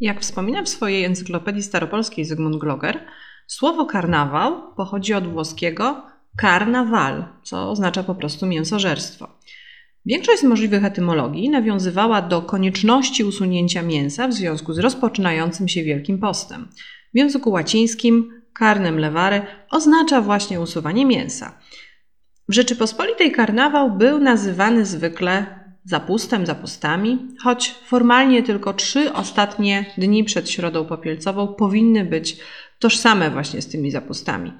Jak wspomina w swojej encyklopedii staropolskiej Zygmunt Gloger, słowo karnawał pochodzi od włoskiego karnawal, co oznacza po prostu mięsożerstwo. Większość z możliwych etymologii nawiązywała do konieczności usunięcia mięsa w związku z rozpoczynającym się Wielkim Postem. W języku łacińskim karnem levare oznacza właśnie usuwanie mięsa. W Rzeczypospolitej karnawał był nazywany zwykle zapustem, zapustami, choć formalnie tylko trzy ostatnie dni przed Środą Popielcową powinny być tożsame właśnie z tymi zapustami.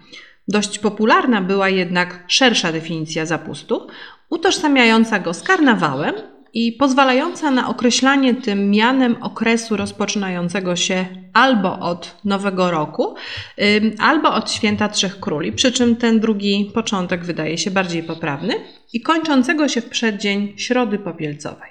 Dość popularna była jednak szersza definicja zapustu, utożsamiająca go z karnawałem i pozwalająca na określanie tym mianem okresu rozpoczynającego się albo od Nowego Roku, albo od Święta Trzech Króli, przy czym ten drugi początek wydaje się bardziej poprawny, i kończącego się w przeddzień Środy Popielcowej.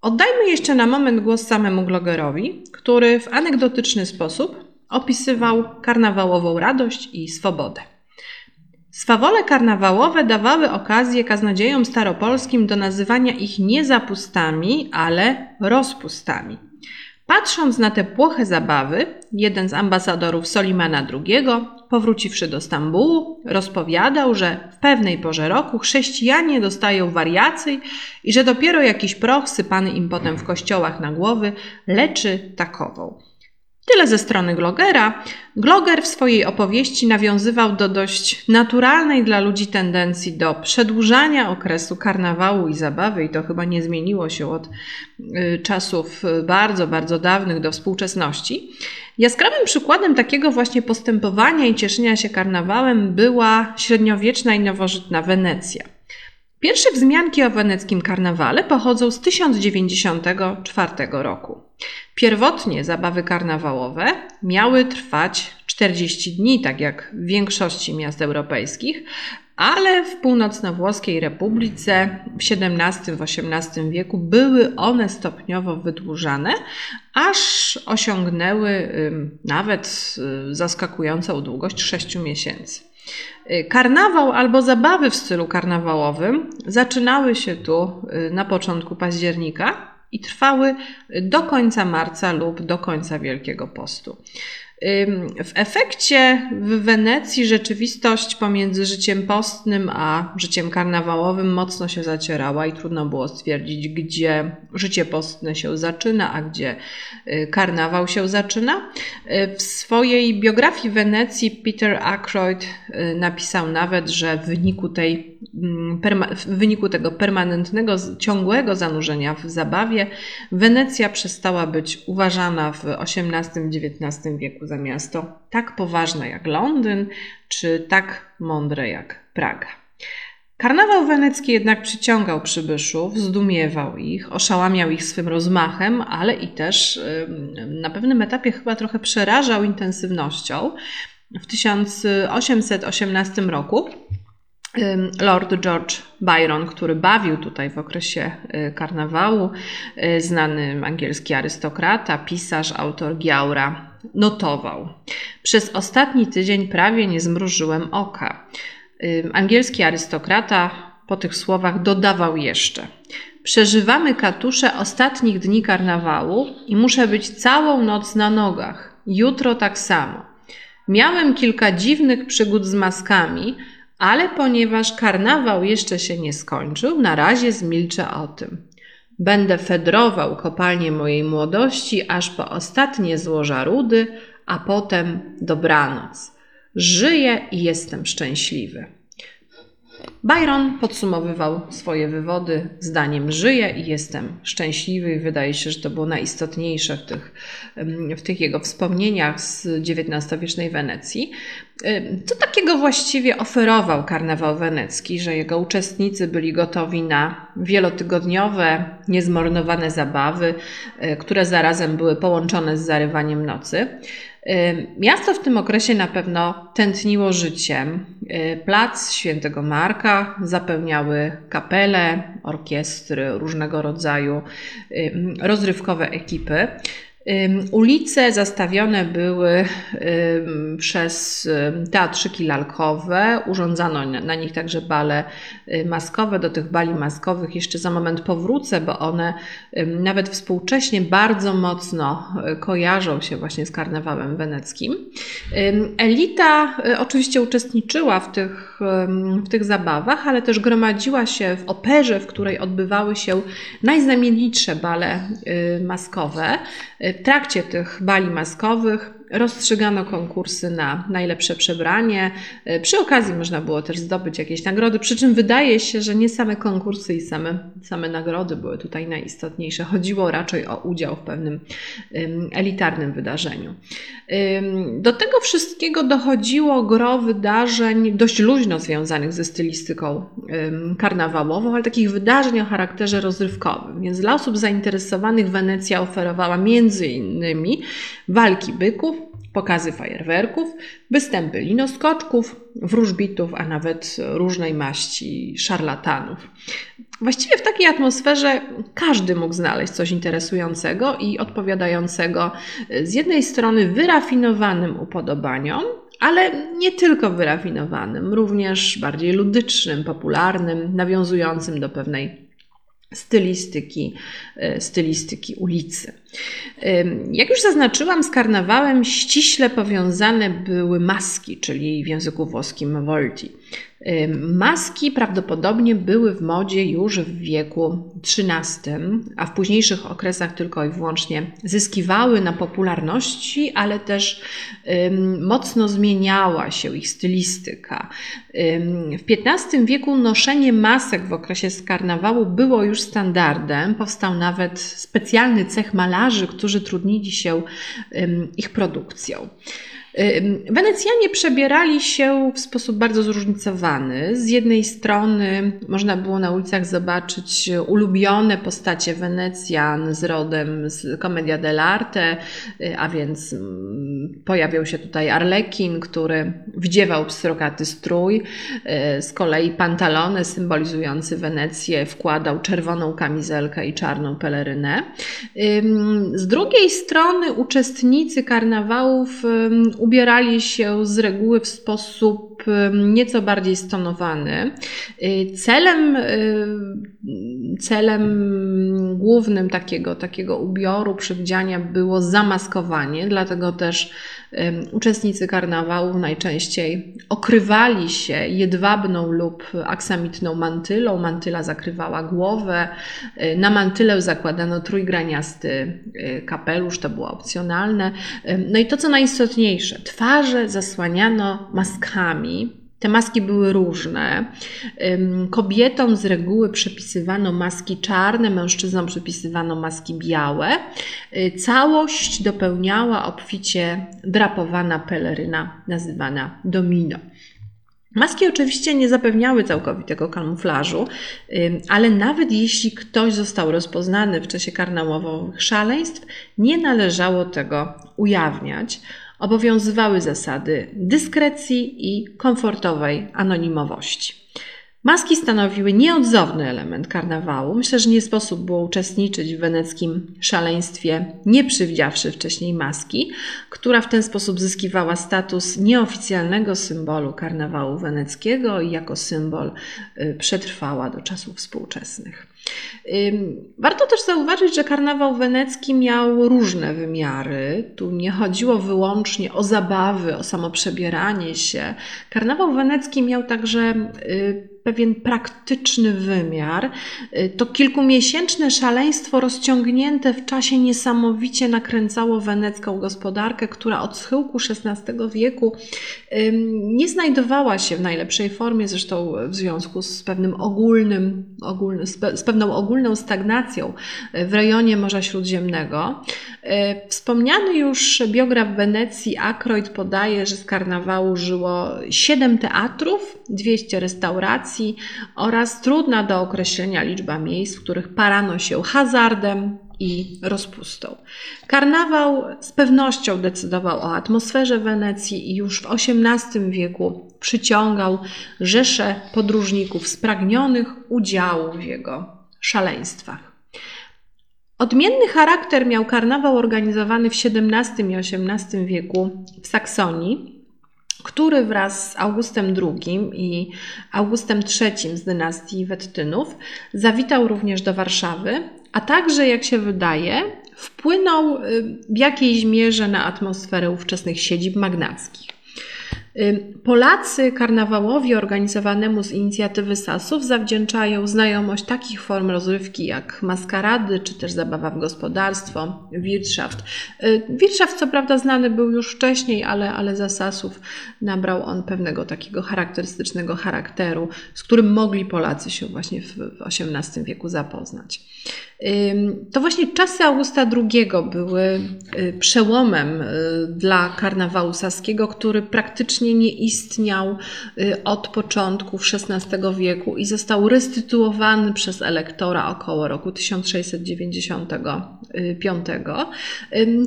Oddajmy jeszcze na moment głos samemu Glogerowi, który w anegdotyczny sposób opisywał karnawałową radość i swobodę. Swawole karnawałowe dawały okazję kaznodziejom staropolskim do nazywania ich nie zapustami, ale rozpustami. Patrząc na te płoche zabawy, jeden z ambasadorów Solimana II, powróciwszy do Stambułu, rozpowiadał, że w pewnej porze roku chrześcijanie dostają wariacji i że dopiero jakiś proch sypany im potem w kościołach na głowy leczy takową. Tyle ze strony Glogera. Gloger w swojej opowieści nawiązywał do dość naturalnej dla ludzi tendencji do przedłużania okresu karnawału i zabawy, i to chyba nie zmieniło się od y, czasów bardzo, bardzo dawnych do współczesności. Jaskrawym przykładem takiego właśnie postępowania i cieszenia się karnawałem była średniowieczna i nowożytna Wenecja. Pierwsze wzmianki o weneckim karnawale pochodzą z 1094 roku. Pierwotnie zabawy karnawałowe miały trwać 40 dni, tak jak w większości miast europejskich, ale w północno-włoskiej republice w XVII-XVIII wieku były one stopniowo wydłużane, aż osiągnęły nawet y, zaskakującą długość 6 miesięcy. Y, karnawał albo zabawy w stylu karnawałowym zaczynały się tu y, na początku października i trwały do końca marca lub do końca Wielkiego Postu. W efekcie w Wenecji rzeczywistość pomiędzy życiem postnym a życiem karnawałowym mocno się zacierała i trudno było stwierdzić, gdzie życie postne się zaczyna, a gdzie y, karnawał się zaczyna. Y, w swojej biografii Wenecji Peter Ackroyd y, napisał nawet, że w wyniku, tej, w wyniku tego permanentnego, ciągłego zanurzenia w zabawie Wenecja przestała być uważana w XVIII-XIX wieku za miasto tak poważne jak Londyn, czy tak mądre jak Praga. Karnawał wenecki jednak przyciągał przybyszów, zdumiewał ich, oszałamiał ich swym rozmachem, ale i też na pewnym etapie chyba trochę przerażał intensywnością. W 1818 roku Lord George Byron, który bawił tutaj w okresie y, karnawału, y, znany angielski arystokrata, pisarz, autor Giaura, notował. Przez ostatni tydzień prawie nie zmrużyłem oka. Angielski arystokrata po tych słowach dodawał jeszcze: Przeżywamy katusze ostatnich dni karnawału i muszę być całą noc na nogach. Jutro tak samo. Miałem kilka dziwnych przygód z maskami, ale ponieważ karnawał jeszcze się nie skończył, na razie zmilczę o tym. Będę fedrował kopalnię mojej młodości aż po ostatnie złoża rudy, a potem dobranoc. Żyję i jestem szczęśliwy. Byron podsumowywał swoje wywody zdaniem: Żyję i jestem szczęśliwy, wydaje się, że to było najistotniejsze w tych, w tych jego wspomnieniach z XIX-wiecznej Wenecji. Co takiego właściwie oferował karnawał wenecki, że jego uczestnicy byli gotowi na wielotygodniowe, niezmarnowane zabawy, e, które zarazem były połączone z zarywaniem nocy? Miasto w tym okresie na pewno tętniło życiem. Y, plac Świętego Marka zapełniały kapele, orkiestry, różnego rodzaju rozrywkowe ekipy. Ulice zastawione były przez teatrzyki lalkowe, urządzano na nich także bale y, maskowe. Do tych bali maskowych jeszcze za moment powrócę, bo one nawet współcześnie bardzo mocno y, kojarzą się właśnie z karnawałem weneckim. Elita y, oczywiście uczestniczyła w tych, w tych zabawach, ale też gromadziła się w operze, w której odbywały się najznamienitsze bale maskowe. Trakcie tych bali maskowych rozstrzygano konkursy na najlepsze przebranie. E, przy okazji można było też zdobyć jakieś nagrody, przy czym wydaje się, że nie same konkursy i same, same nagrody były tutaj najistotniejsze. Chodziło raczej o udział w pewnym elitarnym wydarzeniu. Do tego wszystkiego dochodziło gro wydarzeń dość luźno związanych ze stylistyką karnawałową, ale takich wydarzeń o charakterze rozrywkowym. Więc dla osób zainteresowanych Wenecja oferowała między innymi walki byków, pokazy fajerwerków, występy linoskoczków, wróżbitów, a nawet różnej maści szarlatanów. Właściwie w takiej atmosferze każdy mógł znaleźć coś interesującego i odpowiadającego z jednej strony wyrafinowanym upodobaniom, ale nie tylko wyrafinowanym, również bardziej ludycznym, popularnym, nawiązującym do pewnej stylistyki, e, stylistyki ulicy. Jak już zaznaczyłam, z karnawałem ściśle powiązane były maski, czyli w języku włoskim volti. Maski prawdopodobnie były w modzie już w wieku XIII, a w późniejszych okresach tylko i wyłącznie zyskiwały na popularności, ale też mocno zmieniała się ich stylistyka. W XV wieku noszenie masek w okresie karnawału było już standardem. Powstał nawet specjalny cech malarzy, którzy trudnili się ich produkcją. Wenecjanie przebierali się w sposób bardzo zróżnicowany. Z jednej strony można było na ulicach zobaczyć ulubione postacie Wenecjan z rodem z Commedia dell'arte, y, a więc mm, pojawiał się tutaj Arlekin, który wdziewał pstrokaty strój. Y, z kolei pantalony symbolizujący Wenecję wkładał czerwoną kamizelkę i czarną pelerynę. Z drugiej strony uczestnicy karnawałów ubierali się z reguły w sposób nieco bardziej stonowany. Y, celem, y, celem głównym takiego, takiego ubioru, przywdziania było zamaskowanie, dlatego też uczestnicy karnawału najczęściej okrywali się jedwabną lub aksamitną mantylą. Mantyla zakrywała głowę. Y, na mantylę zakładano trójgraniasty kapelusz, to było opcjonalne. No i to, co najistotniejsze, twarze zasłaniano maskami, te maski były różne. Kobietom z reguły przypisywano maski czarne, mężczyznom przypisywano maski białe. Y, całość dopełniała obficie drapowana peleryna nazywana domino. Maski oczywiście nie zapewniały całkowitego kamuflażu, ale nawet jeśli ktoś został rozpoznany w czasie karnałowych szaleństw, nie należało tego ujawniać obowiązywały zasady dyskrecji i komfortowej anonimowości. Maski stanowiły nieodzowny element karnawału. Myślę, że nie sposób było uczestniczyć w weneckim szaleństwie, nie przywdziawszy wcześniej maski, która w ten sposób zyskiwała status nieoficjalnego symbolu karnawału weneckiego i jako symbol y, przetrwała do czasów współczesnych. Warto też zauważyć, że karnawał wenecki miał różne wymiary. Tu nie chodziło wyłącznie o zabawy, o samo przebieranie się. Karnawał wenecki miał także y, pewien praktyczny wymiar. Y, to kilkumiesięczne szaleństwo rozciągnięte w czasie niesamowicie nakręcało wenecką gospodarkę, która od schyłku XVI wieku nie znajdowała się w najlepszej formie, zresztą w związku z pewnym ogólnym, ogólny, z pewną ogólną stagnacją w rejonie Morza Śródziemnego. Y, wspomniany już biograf Wenecji Akroyd podaje, że z karnawału żyło 7 teatrów, 200 restauracji, oraz trudna do określenia liczba miejsc, w których parano się hazardem i rozpustą. Karnawał z pewnością decydował o atmosferze Wenecji i już w XVIII wieku przyciągał rzesze podróżników spragnionych udziału w jego szaleństwach. Odmienny charakter miał karnawał organizowany w XVII i XVIII wieku w Saksonii, który wraz z Augustem II i Augustem III z dynastii Wettynów zawitał również do Warszawy, a także, jak się wydaje, wpłynął y, w jakiejś mierze na atmosferę ówczesnych siedzib magnackich. Polacy karnawałowi organizowanemu z inicjatywy Sasów zawdzięczają znajomość takich form rozrywki jak maskarady, czy też zabawa w gospodarstwo, Wirtschaft. Wirtschaft co prawda znany był już wcześniej, ale, ale za Sasów nabrał on pewnego takiego charakterystycznego charakteru, z którym mogli Polacy się właśnie w XVIII wieku zapoznać. To właśnie czasy Augusta II były y, przełomem y, dla karnawału saskiego, który praktycznie nie istniał y, od początków XVI wieku i został restytuowany przez elektora około roku 1695.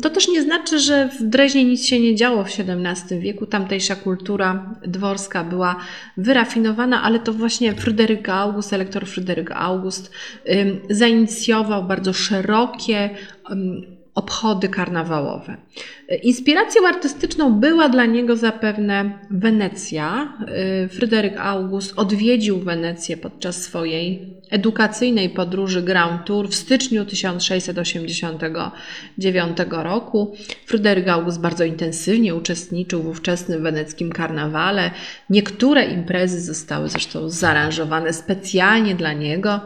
To też nie znaczy, że w Dreźnie nic się nie działo w XVII wieku. Tamtejsza kultura dworska była wyrafinowana, ale to właśnie Fryderyk August, elektor Fryderyk August zainicjował bardzo szerokie obchody karnawałowe. Inspiracją artystyczną była dla niego zapewne Wenecja. Fryderyk August odwiedził Wenecję podczas swojej edukacyjnej podróży Grand Tour w styczniu 1689 roku. Fryderyk August bardzo intensywnie uczestniczył w ówczesnym weneckim karnawale. Niektóre imprezy zostały zresztą zaaranżowane specjalnie dla niego.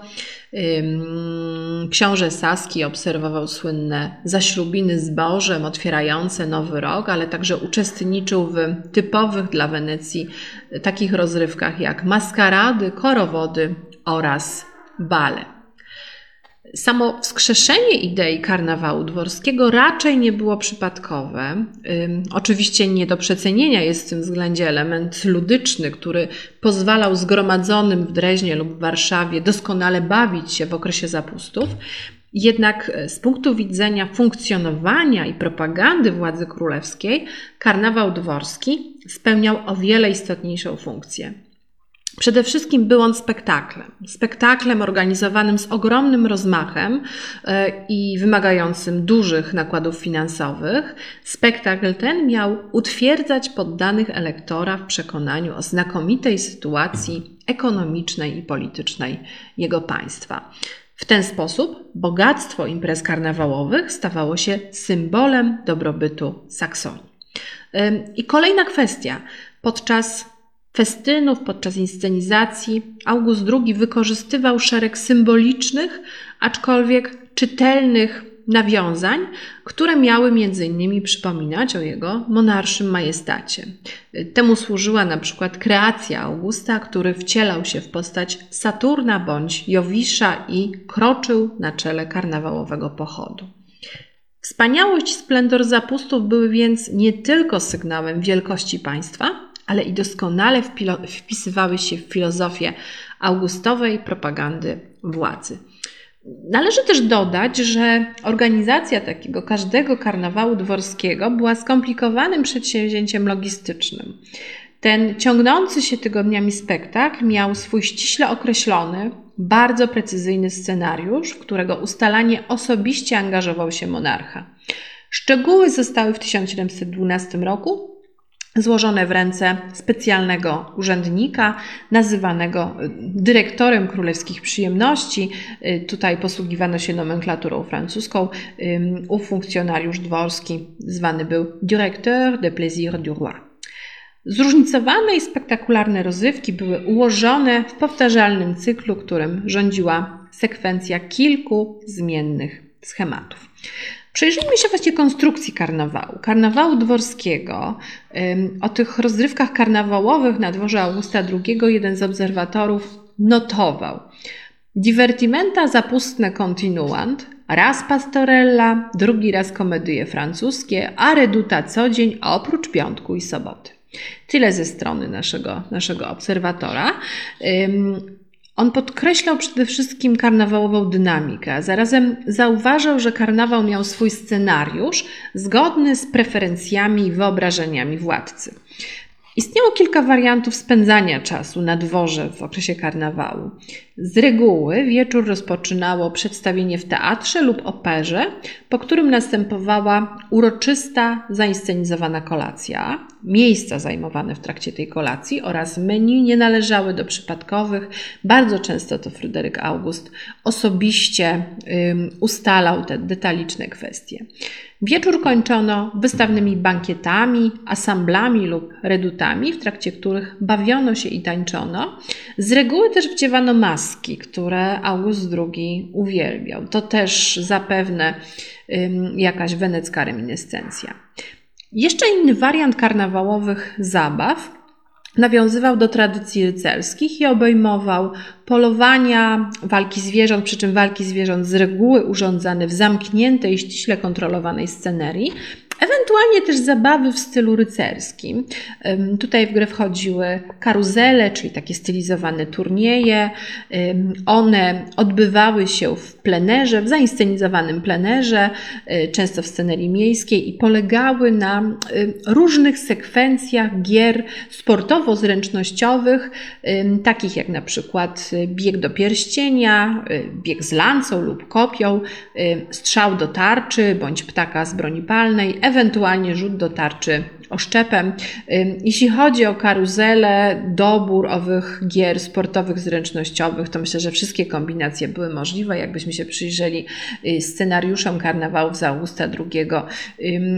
Książę Saski obserwował słynne zaślubiny z Bożem otwierające nowy rok, ale także uczestniczył w typowych dla Wenecji takich rozrywkach jak maskarady, korowody oraz bale. Samo wskrzeszenie idei karnawału dworskiego raczej nie było przypadkowe. Oczywiście nie do przecenienia jest w tym względzie element ludyczny, który pozwalał zgromadzonym w Dreźnie lub w Warszawie doskonale bawić się w okresie zapustów. Jednak e, z punktu widzenia funkcjonowania i propagandy władzy królewskiej, karnawał dworski spełniał o wiele istotniejszą funkcję. Przede wszystkim był on spektaklem. Spektaklem organizowanym z ogromnym rozmachem e, i wymagającym dużych nakładów finansowych. Spektakl ten miał utwierdzać poddanych elektora w przekonaniu o znakomitej sytuacji ekonomicznej i politycznej jego państwa. W ten sposób bogactwo imprez karnawałowych stawało się symbolem dobrobytu Saksonii. I kolejna kwestia. Podczas festynów, podczas inscenizacji August II wykorzystywał szereg symbolicznych, aczkolwiek czytelnych nawiązań, które miały między innymi przypominać o jego monarszym majestacie. Temu służyła na przykład kreacja Augusta, który wcielał się w postać Saturna bądź Jowisza i kroczył na czele karnawałowego pochodu. Wspaniałość i splendor zapustów były więc nie tylko sygnałem wielkości państwa, ale i doskonale wpisywały się w filozofię augustowej propagandy władzy. Należy też dodać, że organizacja takiego każdego karnawału dworskiego była skomplikowanym przedsięwzięciem logistycznym. Ten ciągnący się tygodniami spektakl miał swój ściśle określony, bardzo precyzyjny scenariusz, w którego ustalanie osobiście angażował się monarcha. Szczegóły zostały w 1712 roku złożone w ręce specjalnego urzędnika, nazywanego y, dyrektorem królewskich przyjemności. Y, tutaj posługiwano się nomenklaturą francuską. Ów funkcjonariusz dworski zwany był Directeur de Plaisir du Roi. Zróżnicowane i spektakularne rozrywki były ułożone w powtarzalnym cyklu, którym rządziła sekwencja kilku zmiennych schematów. Przyjrzyjmy się właśnie konstrukcji karnawału. Karnawału dworskiego. O tych rozrywkach karnawałowych na dworze Augusta II jeden z obserwatorów notował. Divertimenta zapustne continuant, raz pastorella, drugi raz komedie francuskie, a reduta co dzień oprócz piątku i soboty. Tyle ze strony naszego, naszego obserwatora. On podkreślał przede wszystkim karnawałową dynamikę, zarazem zauważał, że karnawał miał swój scenariusz zgodny z preferencjami i wyobrażeniami władcy. Istniało kilka wariantów spędzania czasu na dworze w okresie karnawału. Z reguły wieczór rozpoczynało przedstawienie w teatrze lub operze, po którym następowała uroczysta, zainscenizowana kolacja. Miejsca zajmowane w trakcie tej kolacji oraz menu nie należały do przypadkowych. Bardzo często to Fryderyk August osobiście ustalał te detaliczne kwestie. Wieczór kończono wystawnymi bankietami, asamblami lub redutami, w trakcie których bawiono się i tańczono. Z reguły też wdziewano które August II uwielbiał. To też zapewne jakaś wenecka reminiscencja. Jeszcze inny wariant karnawałowych zabaw nawiązywał do tradycji rycerskich i obejmował polowania, walki zwierząt, przy czym walki zwierząt z reguły urządzane w zamkniętej ściśle kontrolowanej scenerii, Ewentualnie też zabawy w stylu rycerskim. Tutaj w grę wchodziły karuzele, czyli takie stylizowane turnieje. One odbywały się w plenerze, w zainscenizowanym plenerze, y, często w scenerii miejskiej i polegały na różnych sekwencjach gier sportowo-zręcznościowych, takich jak na przykład y, bieg do pierścienia, y, bieg z lancą lub kopią, strzał do tarczy bądź ptaka z broni palnej, ewentualnie rzut do tarczy oszczepem. Jeśli chodzi o karuzelę, dobór owych gier sportowych, zręcznościowych, to myślę, że wszystkie kombinacje były możliwe. Jakbyśmy się przyjrzeli y, scenariuszom karnawałów z Augusta II,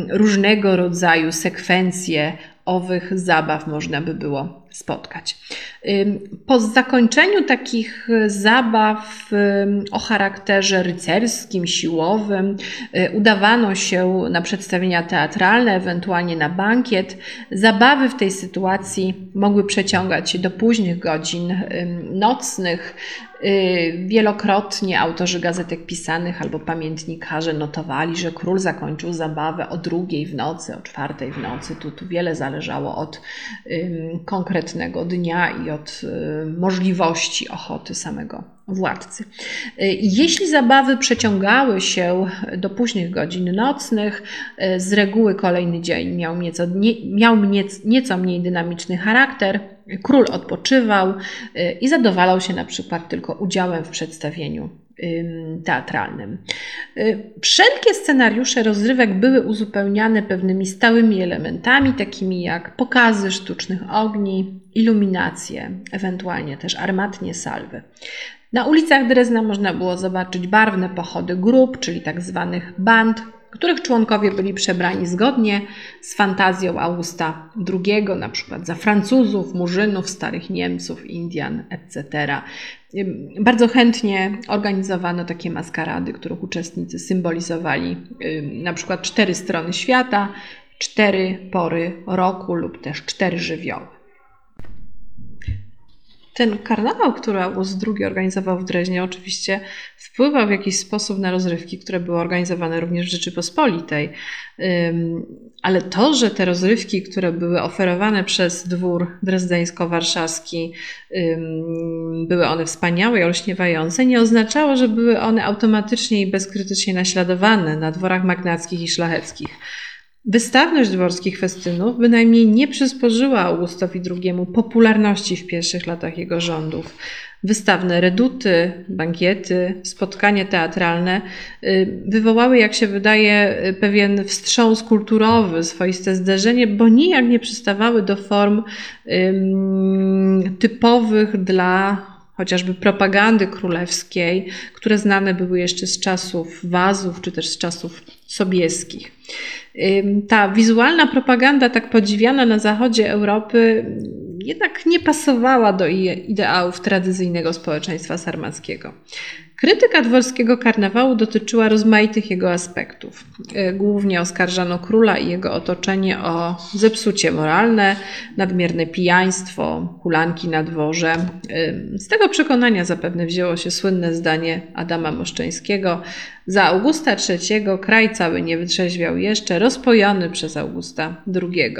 różnego rodzaju sekwencje owych zabaw można by było spotkać. Po zakończeniu takich zabaw o charakterze rycerskim, siłowym, y, udawano się na przedstawienia teatralne, ewentualnie na bankiet. Zabawy w tej sytuacji mogły przeciągać się do późnych godzin nocnych, Y, wielokrotnie autorzy gazetek pisanych albo pamiętnikarze notowali, że król zakończył zabawę o drugiej w nocy, o czwartej w nocy. Tu, tu wiele zależało od um, konkretnego dnia i od um, możliwości ochoty samego władcy. Y, jeśli zabawy przeciągały się do późnych godzin nocnych, y, z reguły kolejny dzień miał nieco, nie, miał nieco mniej dynamiczny charakter, król odpoczywał y, i zadowalał się na przykład tylko udziałem w przedstawieniu teatralnym. Wszelkie scenariusze rozrywek były uzupełniane pewnymi stałymi elementami, takimi jak pokazy sztucznych ogni, iluminacje, ewentualnie też armatnie salwy. Na ulicach Drezna można było zobaczyć barwne pochody grup, czyli tak zwanych band, których członkowie byli przebrani zgodnie z fantazją Augusta II, na przykład za Francuzów, Murzynów, starych Niemców, Indian, etc. Bardzo chętnie organizowano takie maskarady, których uczestnicy symbolizowali na przykład cztery strony świata, cztery pory roku lub też cztery żywioły. Ten karnawał, który August II organizował w Dreźnie, oczywiście wpływał w jakiś sposób na rozrywki, które były organizowane również w Rzeczypospolitej. Ale to, że te rozrywki, które były oferowane przez dwór drezdeńsko-warszawski, były one wspaniałe i olśniewające, nie oznaczało, że były one automatycznie i bezkrytycznie naśladowane na dworach magnackich i szlacheckich. Wystawność dworskich festynów bynajmniej nie przysporzyła Augustowi II popularności w pierwszych latach jego rządów. Wystawne reduty, bankiety, spotkania teatralne y, wywołały, jak się wydaje, pewien wstrząs kulturowy, swoiste zderzenie, bo nijak nie przystawały do form typowych dla chociażby propagandy królewskiej, które znane były jeszcze z czasów wazów czy też z czasów sobieskich. Ta wizualna propaganda, tak podziwiana na zachodzie Europy, jednak nie pasowała do ideałów tradycyjnego społeczeństwa sarmackiego. Krytyka dworskiego karnawału dotyczyła rozmaitych jego aspektów. E, głównie oskarżano króla i jego otoczenie o zepsucie moralne, nadmierne pijaństwo, hulanki na dworze. E, z tego przekonania zapewne wzięło się słynne zdanie Adama Moszczeńskiego: Za Augusta III kraj cały nie wytrzeźwiał jeszcze, rozpojony przez Augusta II.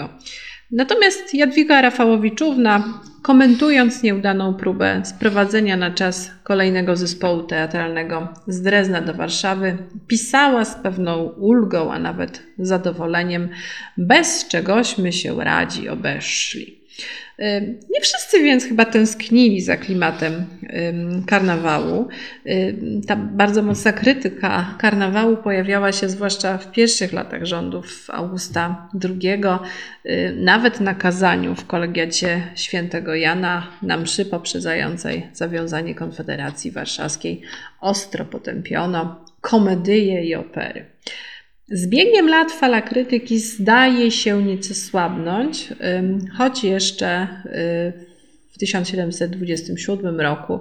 Natomiast Jadwiga Rafałowiczówna, komentując nieudaną próbę sprowadzenia na czas kolejnego zespołu teatralnego z Drezna do Warszawy, pisała z pewną ulgą, a nawet zadowoleniem, bez czegośmy się radzi obeszli. Nie wszyscy więc chyba tęsknili za klimatem karnawału. Ta bardzo mocna krytyka karnawału pojawiała się zwłaszcza w pierwszych latach rządów Augusta II, nawet na kazaniu w kolegiacie świętego Jana na mszy poprzedzającej zawiązanie Konfederacji Warszawskiej ostro potępiono komedyje i opery. Z biegiem lat fala krytyki zdaje się nieco słabnąć, choć jeszcze y, w 1727 roku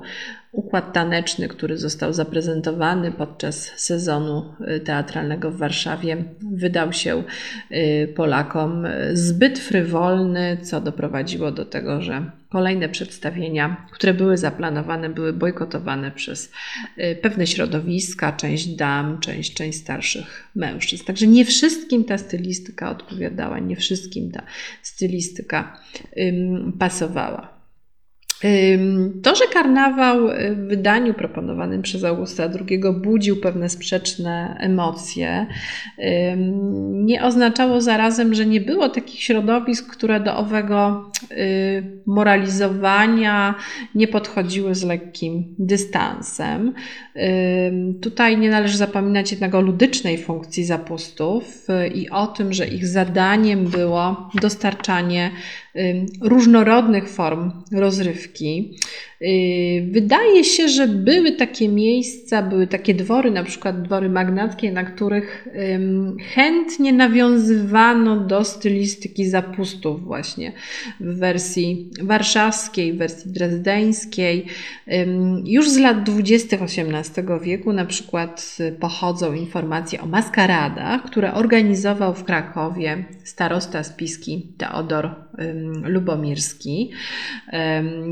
układ taneczny, który został zaprezentowany podczas sezonu y, teatralnego w Warszawie, wydał się y, Polakom zbyt frywolny, co doprowadziło do tego, że kolejne przedstawienia, które były zaplanowane, były bojkotowane przez y, pewne środowiska, część dam, część, część starszych mężczyzn. Także nie wszystkim ta stylistyka odpowiadała, nie wszystkim ta stylistyka pasowała. To, że karnawał y, w wydaniu proponowanym przez Augusta II budził pewne sprzeczne emocje, nie oznaczało zarazem, że nie było takich środowisk, które do owego y, moralizowania nie podchodziły z lekkim dystansem. Tutaj nie należy zapominać jednak o ludycznej funkcji zapustów y, i o tym, że ich zadaniem było dostarczanie różnorodnych form rozrywki. Y, wydaje się, że były takie miejsca, były takie dwory, na przykład dwory magnackie, na których chętnie nawiązywano do stylistyki zapustów właśnie w wersji warszawskiej, w wersji drezdeńskiej. Już z lat 20. XVIII wieku na przykład pochodzą informacje o maskaradach, które organizował w Krakowie starosta spiski Teodor Lubomirski.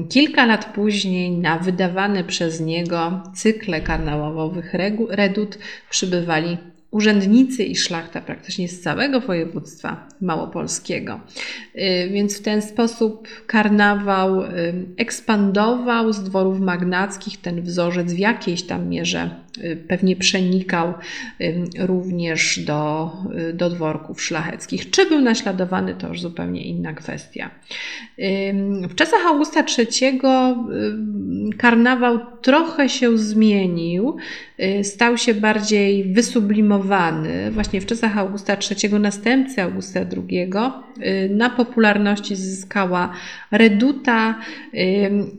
Kilka lat później na wydawane przez niego cykle karnawałowych redut przybywali urzędnicy i szlachta praktycznie z całego województwa małopolskiego. Y, więc w ten sposób karnawał y, ekspandował z dworów magnackich ten wzorzec w jakiejś tam mierze y, pewnie przenikał również do, do dworków szlacheckich. Czy był naśladowany, to już zupełnie inna kwestia. W czasach Augusta III karnawał trochę się zmienił, stał się bardziej wysublimowany. Właśnie w czasach Augusta III, następcy Augusta II, na popularności zyskała reduta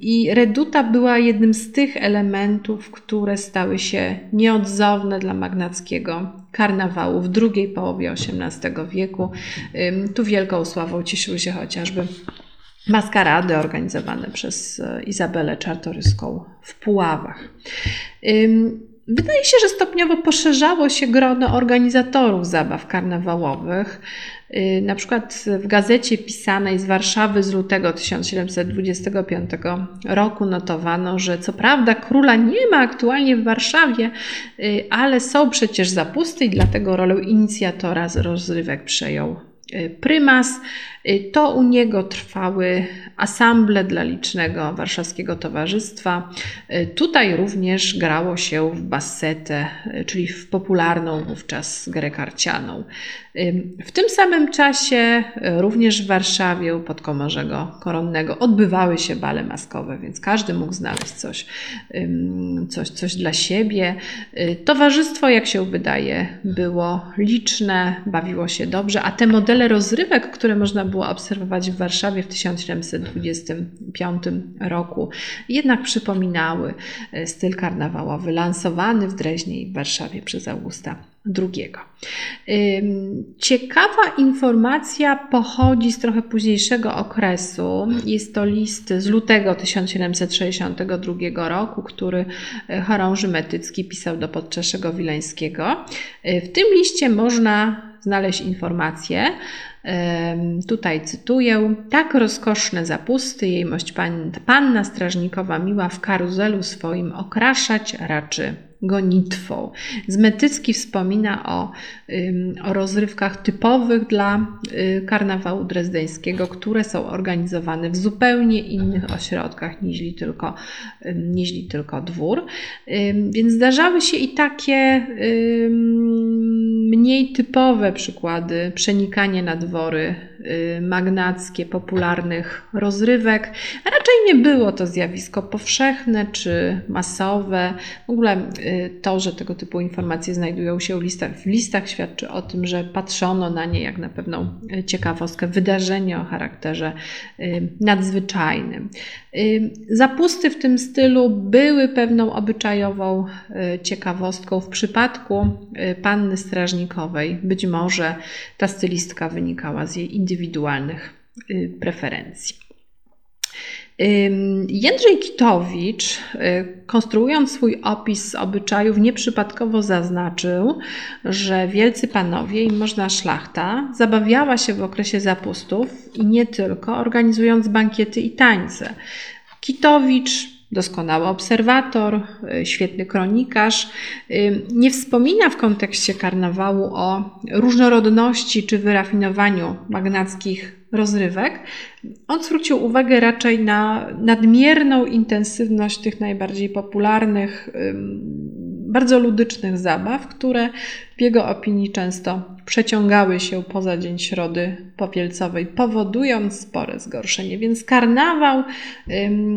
i reduta była jednym z tych elementów, które stały się nieodzowne dla magnackiego karnawału w drugiej połowie XVIII wieku. Tu wielką sławą cieszyły się chociażby maskarady organizowane przez Izabelę Czartoryską w Puławach. Wydaje się, że stopniowo poszerzało się grono organizatorów zabaw karnawałowych. Y, na przykład w gazecie pisanej z Warszawy z lutego 1725 roku notowano, że co prawda króla nie ma aktualnie w Warszawie, y, ale są przecież zapusty i dlatego rolę inicjatora z rozrywek przejął y, prymas. Y, to u niego trwały asamble dla licznego warszawskiego towarzystwa. Y, tutaj również grało się w bassetę, y, czyli w popularną wówczas grę karcianą. W tym samym czasie również w Warszawie u podkomorzego koronnego odbywały się bale maskowe, więc każdy mógł znaleźć coś, coś, coś dla siebie. Towarzystwo, jak się wydaje, było liczne, bawiło się dobrze, a te modele rozrywek, które można było było obserwować w Warszawie w 1725 roku, jednak przypominały e, styl karnawałowy lansowany w Dreźnie i w Warszawie przez Augusta II. Ciekawa informacja pochodzi z trochę późniejszego okresu. Jest to list z lutego 1762 roku, który e, chorąży Metycki pisał do Podczeszego Wileńskiego. E, w tym liście można znaleźć informację, Tutaj cytuję: Tak rozkoszne zapusty jejmość panna strażnikowa miła w karuzelu swoim okraszać raczy gonitwą. Zmetycki wspomina o, o rozrywkach typowych dla y, karnawału drezdeńskiego, które są organizowane w zupełnie innych ośrodkach niż tylko, niż tylko dwór. Więc zdarzały się i takie mniej typowe przykłady przenikania na dwory magnackie popularnych rozrywek. Raczej nie było to zjawisko powszechne czy masowe. W ogóle y, to, że tego typu informacje znajdują się w listach, w listach świadczy o tym, że patrzono na nie jak na pewną ciekawostkę, wydarzenie o charakterze nadzwyczajnym. Zapusty w tym stylu były pewną obyczajową ciekawostką w przypadku panny strażnikowej. Być może ta stylistka wynikała z jej indywidualnych y, preferencji. Jędrzej Kitowicz, y, konstruując swój opis obyczajów, nieprzypadkowo zaznaczył, że wielcy panowie i można szlachta zabawiała się w okresie zapustów i nie tylko, organizując bankiety i tańce. Kitowicz doskonały obserwator, y, świetny kronikarz. Y, nie wspomina w kontekście karnawału o różnorodności czy wyrafinowaniu magnackich rozrywek. On zwrócił uwagę raczej na nadmierną intensywność tych najbardziej popularnych, bardzo ludycznych zabaw, które w jego opinii często przeciągały się poza dzień środy popielcowej, powodując spore zgorszenie. Więc karnawał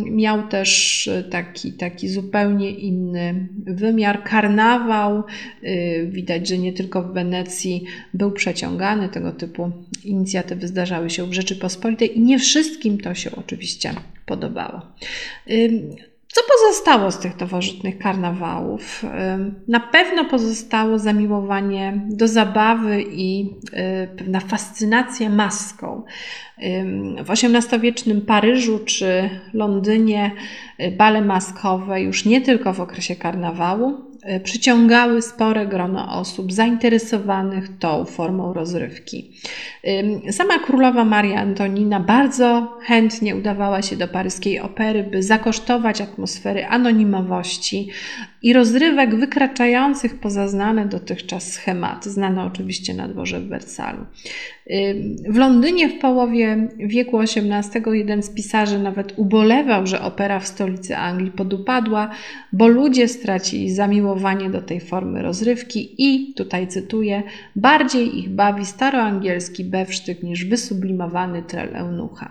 miał też taki, taki zupełnie inny wymiar. Karnawał, y, widać, że nie tylko w Wenecji był przeciągany, tego typu inicjatywy zdarzały się w Rzeczypospolitej i nie wszystkim to się oczywiście podobało. Co pozostało z tych nowożytnych karnawałów? Na pewno pozostało zamiłowanie do zabawy i y, pewna fascynacja maską. W XVIII-wiecznym Paryżu czy Londynie y, bale maskowe już nie tylko w okresie karnawału, przyciągały spore grono osób zainteresowanych tą formą rozrywki. Sama królowa Maria Antonina bardzo chętnie udawała się do paryskiej opery, by zakosztować atmosfery anonimowości i rozrywek wykraczających poza znane dotychczas schematy, znane oczywiście na dworze w Wersalu. W Londynie w połowie wieku XVIII jeden z pisarzy nawet ubolewał, że opera w stolicy Anglii podupadła, bo ludzie stracili zamiłowanie do tej formy rozrywki i, tutaj cytuję, bardziej ich bawi staroangielski bewsztyk niż wysublimowany trel eunucha.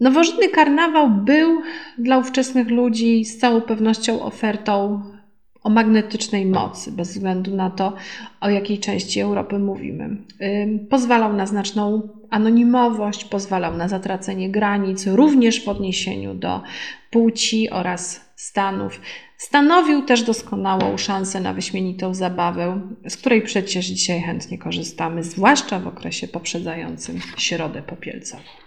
Nowożytny karnawał był dla ówczesnych ludzi z całą pewnością ofertą o magnetycznej mocy, bez względu na to, o jakiej części Europy mówimy. Pozwalał na znaczną anonimowość, pozwalał na zatracenie granic, również w odniesieniu do płci oraz stanów. Stanowił też doskonałą szansę na wyśmienitą zabawę, z której przecież dzisiaj chętnie korzystamy, zwłaszcza w okresie poprzedzającym Środę Popielcową.